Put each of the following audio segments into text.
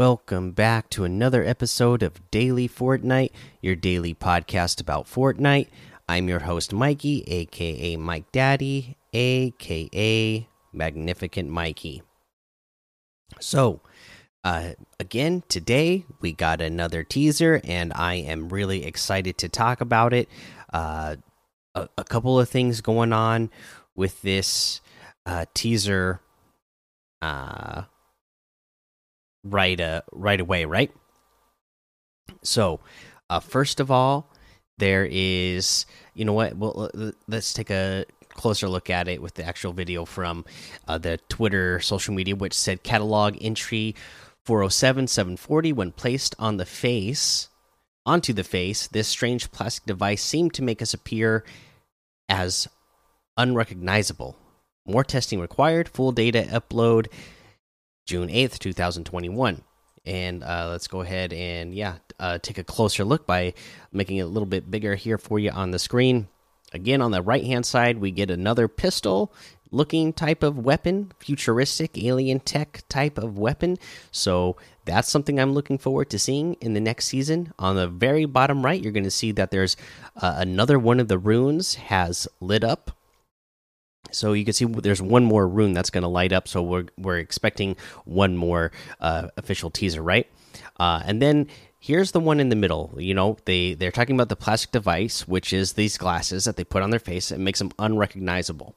Welcome back to another episode of Daily Fortnite, your daily podcast about Fortnite. I'm your host, Mikey, aka Mike Daddy, aka Magnificent Mikey. So, uh, again, today we got another teaser, and I am really excited to talk about it. Uh, a, a couple of things going on with this uh, teaser uh, right uh, right away, right? So, uh, first of all, there is you know what? Well, let's take a closer look at it with the actual video from uh, the Twitter social media, which said catalog entry 407 740 when placed on the face onto the face this strange plastic device seemed to make us appear as unrecognizable more testing required full data upload June 8th, 2021. And uh, let's go ahead and, yeah, uh, take a closer look by making it a little bit bigger here for you on the screen. Again, on the right hand side, we get another pistol looking type of weapon, futuristic alien tech type of weapon. So that's something I'm looking forward to seeing in the next season. On the very bottom right, you're going to see that there's uh, another one of the runes has lit up so you can see there's one more rune that's going to light up. So we're we're expecting one more uh, official teaser, right? Uh, and then here's the one in the middle. You know, they they're talking about the plastic device, which is these glasses that they put on their face. and makes them unrecognizable.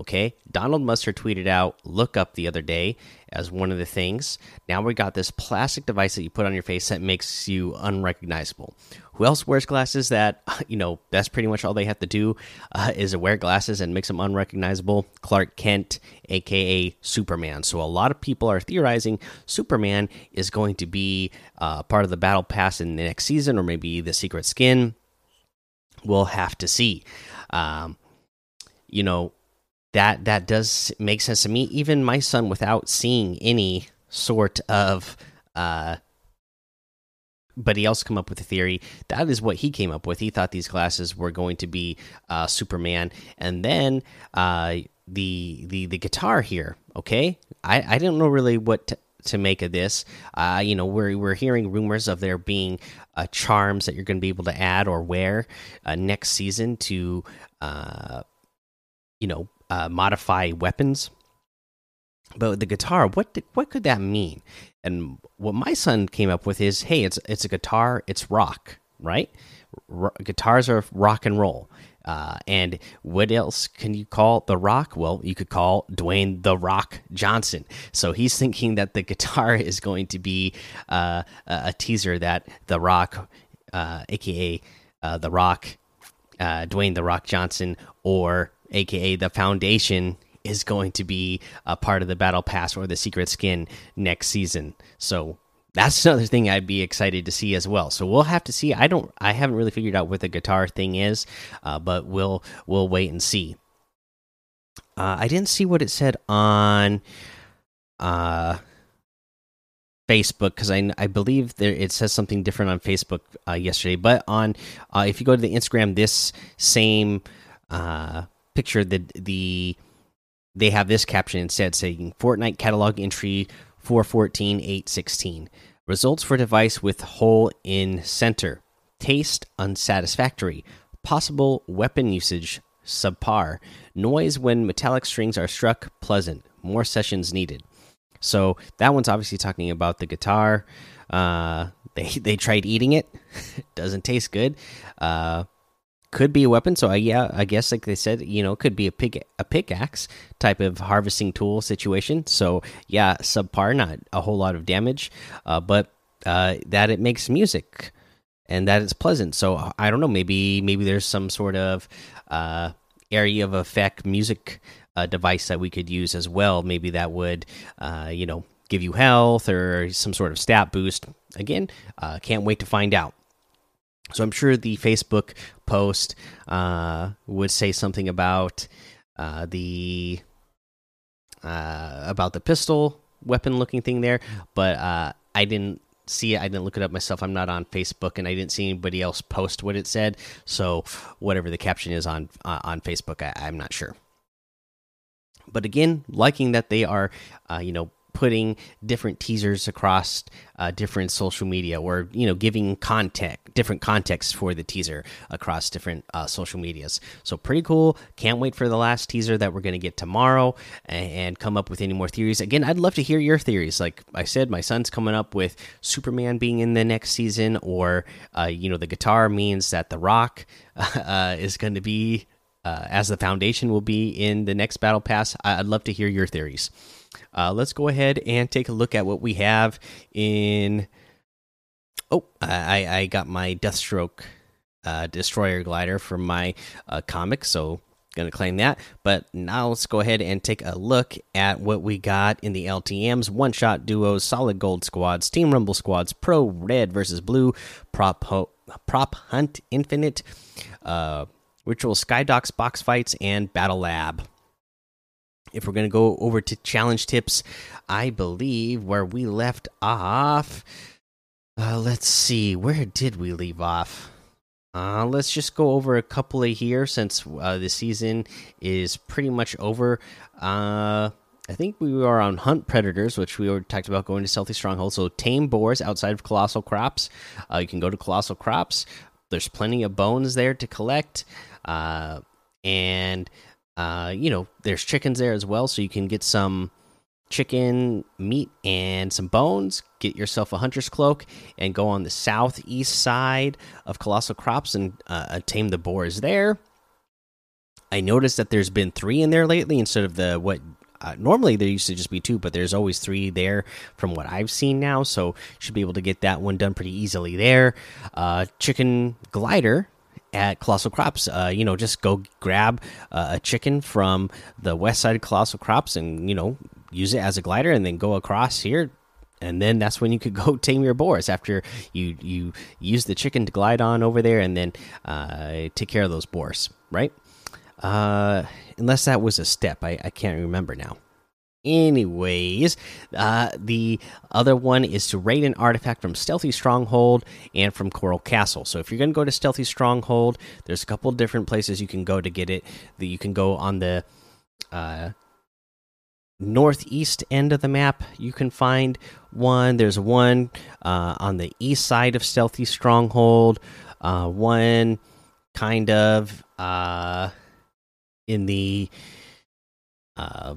Okay, Donald Mustard tweeted out "look up" the other day as one of the things. Now we got this plastic device that you put on your face that makes you unrecognizable. Who else wears glasses? That you know, that's pretty much all they have to do uh, is wear glasses and makes them unrecognizable. Clark Kent, aka Superman. So a lot of people are theorizing Superman is going to be uh, part of the battle pass in the next season, or maybe the secret skin. We'll have to see. Um, you know that that does make sense to me. Even my son, without seeing any sort of, uh, but he also come up with a theory. That is what he came up with. He thought these glasses were going to be uh, Superman, and then uh, the the the guitar here. Okay, I I don't know really what. To, make of this, uh, you know, we're we're hearing rumors of there being uh, charms that you're going to be able to add or wear uh, next season to, uh, you know, uh, modify weapons. But the guitar, what did, what could that mean? And what my son came up with is, hey, it's it's a guitar, it's rock, right? R guitars are rock and roll. Uh, and what else can you call the Rock? Well, you could call Dwayne the Rock Johnson. So he's thinking that the guitar is going to be uh, a teaser that the Rock, uh, aka uh, the Rock, uh, Dwayne the Rock Johnson, or aka the Foundation, is going to be a part of the Battle Pass or the Secret Skin next season. So that's another thing I'd be excited to see as well. So we'll have to see. I don't. I haven't really figured out what the guitar thing is, uh, but we'll we'll wait and see. Uh, I didn't see what it said on uh, Facebook because I I believe there it says something different on Facebook uh, yesterday, but on uh, if you go to the Instagram, this same uh, picture the the they have this caption instead saying Fortnite catalog entry 414.816 results for device with hole in center. Taste unsatisfactory. Possible weapon usage subpar. Noise when metallic strings are struck pleasant. More sessions needed. So that one's obviously talking about the guitar. Uh they they tried eating it. Doesn't taste good. Uh could be a weapon. So I, yeah, I guess like they said, you know, could be a pick a pickaxe type of harvesting tool situation. So yeah, subpar, not a whole lot of damage, uh, but uh, that it makes music and that it's pleasant. So I don't know, maybe maybe there's some sort of uh, area of effect music uh, device that we could use as well. Maybe that would, uh, you know, give you health or some sort of stat boost. Again, uh, can't wait to find out. So I'm sure the Facebook post uh, would say something about uh, the uh, about the pistol weapon looking thing there, but uh, I didn't see it. I didn't look it up myself. I'm not on Facebook, and I didn't see anybody else post what it said. So whatever the caption is on uh, on Facebook, I, am not sure. But again, liking that they are, uh, you know, putting different teasers across uh, different social media, or you know, giving context, different context for the teaser across different uh, social medias. So pretty cool. Can't wait for the last teaser that we're going to get tomorrow and, come up with any more theories. Again, I'd love to hear your theories. Like I said, my son's coming up with Superman being in the next season, or uh, you know, the guitar means that The Rock uh, is going to be uh, as the foundation will be in the next battle pass. I'd love to hear your theories. Uh, let's go ahead and take a look at what we have in. Oh, I, I got my Deathstroke uh, Destroyer glider from my uh, comic, so gonna claim that. But now let's go ahead and take a look at what we got in the LTM's one shot duos, solid gold squads, team rumble squads, pro red versus blue, prop prop hunt infinite, uh, ritual skydocs box fights, and battle lab. If we're gonna go over to challenge tips, I believe where we left off. Uh, let's see, where did we leave off? Uh, let's just go over a couple of here since uh, the season is pretty much over. Uh, I think we are on Hunt Predators, which we already talked about going to Stealthy Stronghold. So tame boars outside of Colossal Crops. Uh, you can go to Colossal Crops. There's plenty of bones there to collect, uh, and uh, you know there's chickens there as well, so you can get some chicken meat and some bones. Get yourself a hunter's cloak and go on the southeast side of Colossal Crops and uh, tame the boars there. I noticed that there's been three in there lately instead of the what uh, normally there used to just be two, but there's always three there from what I've seen now. So should be able to get that one done pretty easily there. Uh, chicken glider at Colossal Crops. Uh, you know, just go grab uh, a chicken from the west side of Colossal Crops and you know use it as a glider, and then go across here. And then that's when you could go tame your boars after you you use the chicken to glide on over there, and then uh, take care of those boars, right? Uh, unless that was a step, I, I can't remember now. Anyways, uh, the other one is to raid an artifact from Stealthy Stronghold and from Coral Castle. So if you're going to go to Stealthy Stronghold, there's a couple different places you can go to get it. That you can go on the uh, northeast end of the map. You can find one. There's one uh, on the east side of Stealthy Stronghold. Uh, one kind of uh, in the uh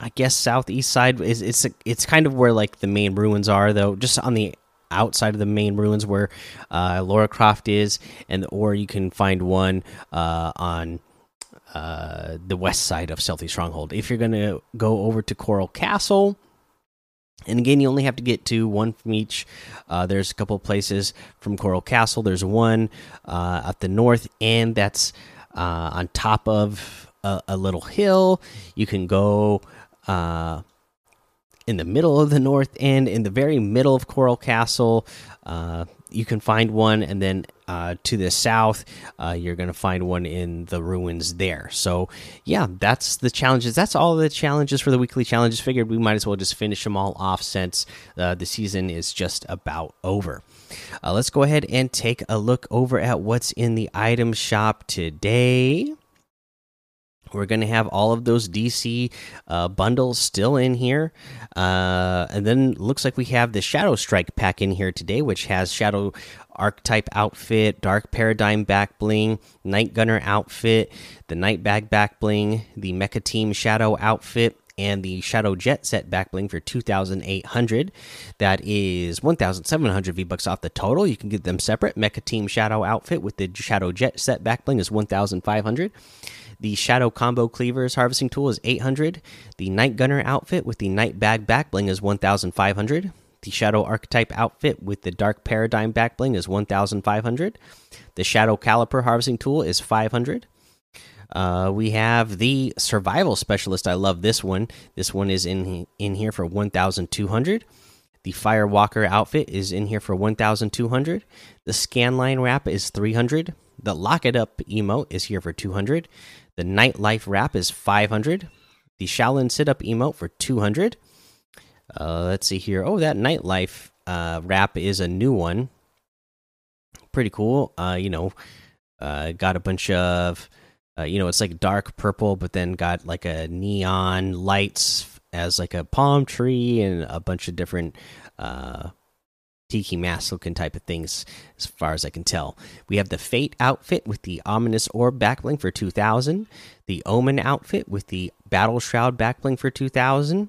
I guess southeast side is it's it's kind of where like the main ruins are though just on the outside of the main ruins where uh Lara Croft is and or you can find one uh on uh the west side of Stealthy Stronghold if you're going to go over to Coral Castle and again, you only have to get to one from each. Uh, there's a couple places from Coral Castle. There's one uh, at the north end that's uh, on top of a, a, little hill. You can go uh, in the middle of the north end, in the very middle of Coral Castle. Uh, you can find one, and then uh, to the south, uh, you're going to find one in the ruins there. So, yeah, that's the challenges. That's all the challenges for the weekly challenges. Figured we might as well just finish them all off since uh, the season is just about over. Uh, let's go ahead and take a look over at what's in the item shop today. We're going to have all of those DC uh, bundles still in here. Uh, and then looks like we have the Shadow Strike pack in here today, which has Shadow Archetype outfit, Dark Paradigm back bling, Night Gunner outfit, the Night Bag back bling, the Mecha Team Shadow outfit, and the Shadow Jet set back bling for 2,800. That is 1,700 V bucks off the total. You can get them separate. Mecha Team Shadow outfit with the Shadow Jet set back bling is 1,500. The Shadow Combo Cleavers harvesting tool is 800. The Night Gunner outfit with the Night Bag back bling is 1,500. The Shadow Archetype outfit with the Dark Paradigm back bling is 1,500. The Shadow Caliper harvesting tool is 500. Uh, we have the survival specialist. I love this one. This one is in in here for 1,200. The Firewalker outfit is in here for 1,200. The Scanline wrap is 300. The Lock It Up emote is here for 200. The Nightlife wrap is 500. The Shaolin Sit Up emote for 200. Uh, let's see here. Oh, that Nightlife uh, wrap is a new one. Pretty cool. Uh, you know, uh, got a bunch of uh, you know, it's like dark purple, but then got like a neon lights as like a palm tree and a bunch of different uh, tiki mask looking type of things, as far as I can tell. We have the Fate outfit with the Ominous Orb backbling for 2000, the Omen outfit with the Battle Shroud backbling for 2000,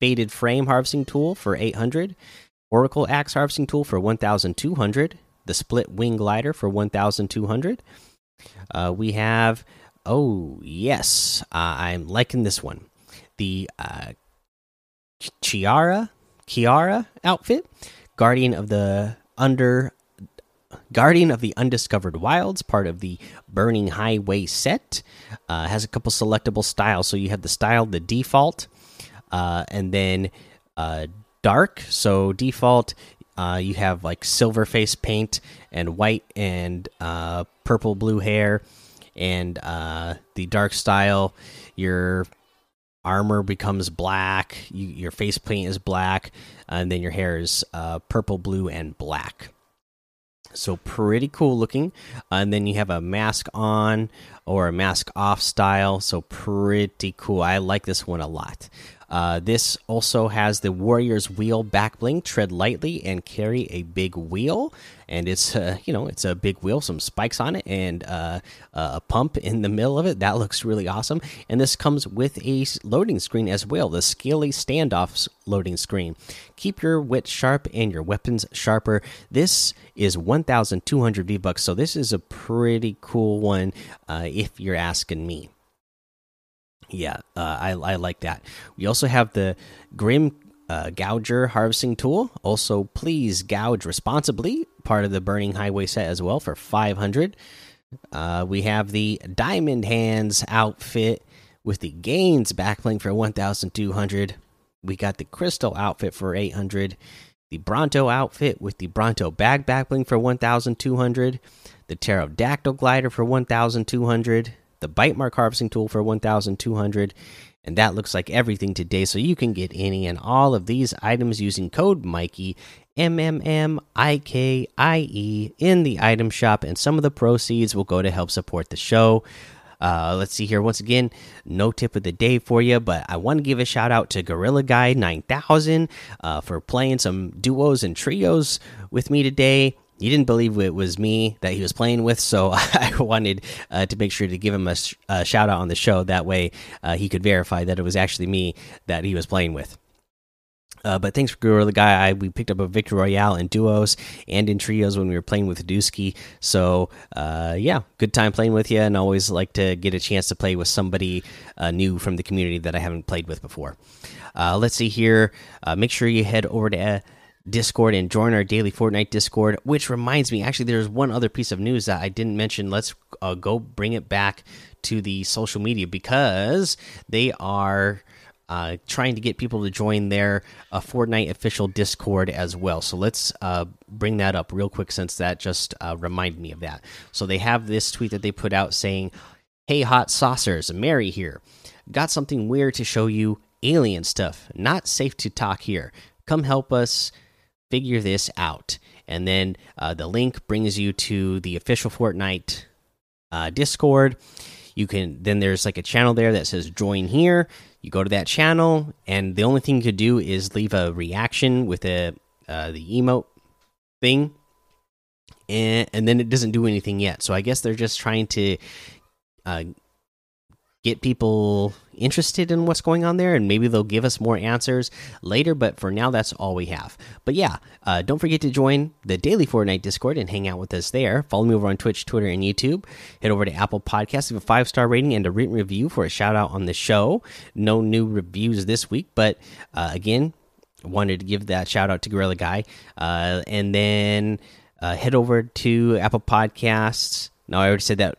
Faded Frame harvesting tool for 800, Oracle Axe harvesting tool for 1200, the Split Wing glider for 1200. Uh, we have, oh, yes, uh, I'm liking this one. The uh, Chiara, Kiara outfit Guardian of the Under Guardian of the Undiscovered Wilds, part of the Burning Highway set, uh, has a couple selectable styles. So you have the style, the default, uh, and then uh, dark. So default, uh, you have like silver face paint and white and uh, purple blue hair, and uh, the dark style, your armor becomes black, you, your face paint is black, and then your hair is uh, purple, blue, and black. So pretty cool looking. And then you have a mask on or a mask off style. So pretty cool. I like this one a lot. Uh, this also has the Warrior's Wheel back bling. Tread lightly and carry a big wheel, and it's uh, you know it's a big wheel, some spikes on it, and uh, a pump in the middle of it. That looks really awesome. And this comes with a loading screen as well, the Scaly Standoffs loading screen. Keep your wit sharp and your weapons sharper. This is 1,200 V bucks, so this is a pretty cool one uh, if you're asking me yeah, uh, I I like that. We also have the Grim uh, Gouger harvesting tool. Also, please gouge responsibly. Part of the Burning Highway set as well for five hundred. Uh, we have the Diamond Hands outfit with the Gains backbling for one thousand two hundred. We got the Crystal outfit for eight hundred. The Bronto outfit with the Bronto bag backbling for one thousand two hundred. The Pterodactyl glider for one thousand two hundred the bite mark harvesting tool for 1200 and that looks like everything today. So you can get any and all of these items using code mikey m m m i k i e in the item shop and some of the proceeds will go to help support the show. Uh, let's see here. Once again no tip of the day for you but i want to give a shout out to gorilla guy 9000 uh, for playing some duos and trios with me today he didn't believe it was me that he was playing with, so I wanted uh, to make sure to give him a, sh a, shout out on the show. That way, uh, he could verify that it was actually me that he was playing with. Uh, but thanks for Gorilla Guy. I, we picked up a Victory Royale in duos and in trios when we were playing with Dusky. So, uh, yeah, good time playing with you, and always like to get a chance to play with somebody uh, new from the community that I haven't played with before. Uh, let's see here. Make sure you head over to Discord and join our daily Fortnite Discord. Which reminds me, actually, there's one other piece of news that I didn't mention. Let's uh, go bring it back to the social media because they are uh, trying to get people to join their uh, Fortnite official Discord as well. So let's uh, bring that up real quick since that just uh, reminded me of that. So they have this tweet that they put out saying, Hey, hot saucers, Mary here. Got something weird to show you alien stuff. Not safe to talk here. Come help us figure this out. And then uh, the link brings you to the official Fortnite uh, Discord. You can then there's like a channel there that says join here. You go to that channel, and the only thing you could do is leave a reaction with a uh, the emote thing, and and then it doesn't do anything yet. So I guess they're just trying to uh, get people interested in what's going on there and maybe they'll give us more answers later but for now that's all we have. But yeah uh, don't forget to join the daily fortnite discord and hang out with us there. Follow me over on twitch twitter and youtube. Head over to apple podcasts leave a five star rating and a written review for a shout out on the show. No new reviews this week but uh, again wanted to give that shout out to gorilla guy. Uh, and then uh, head over to apple podcasts. Now i already said that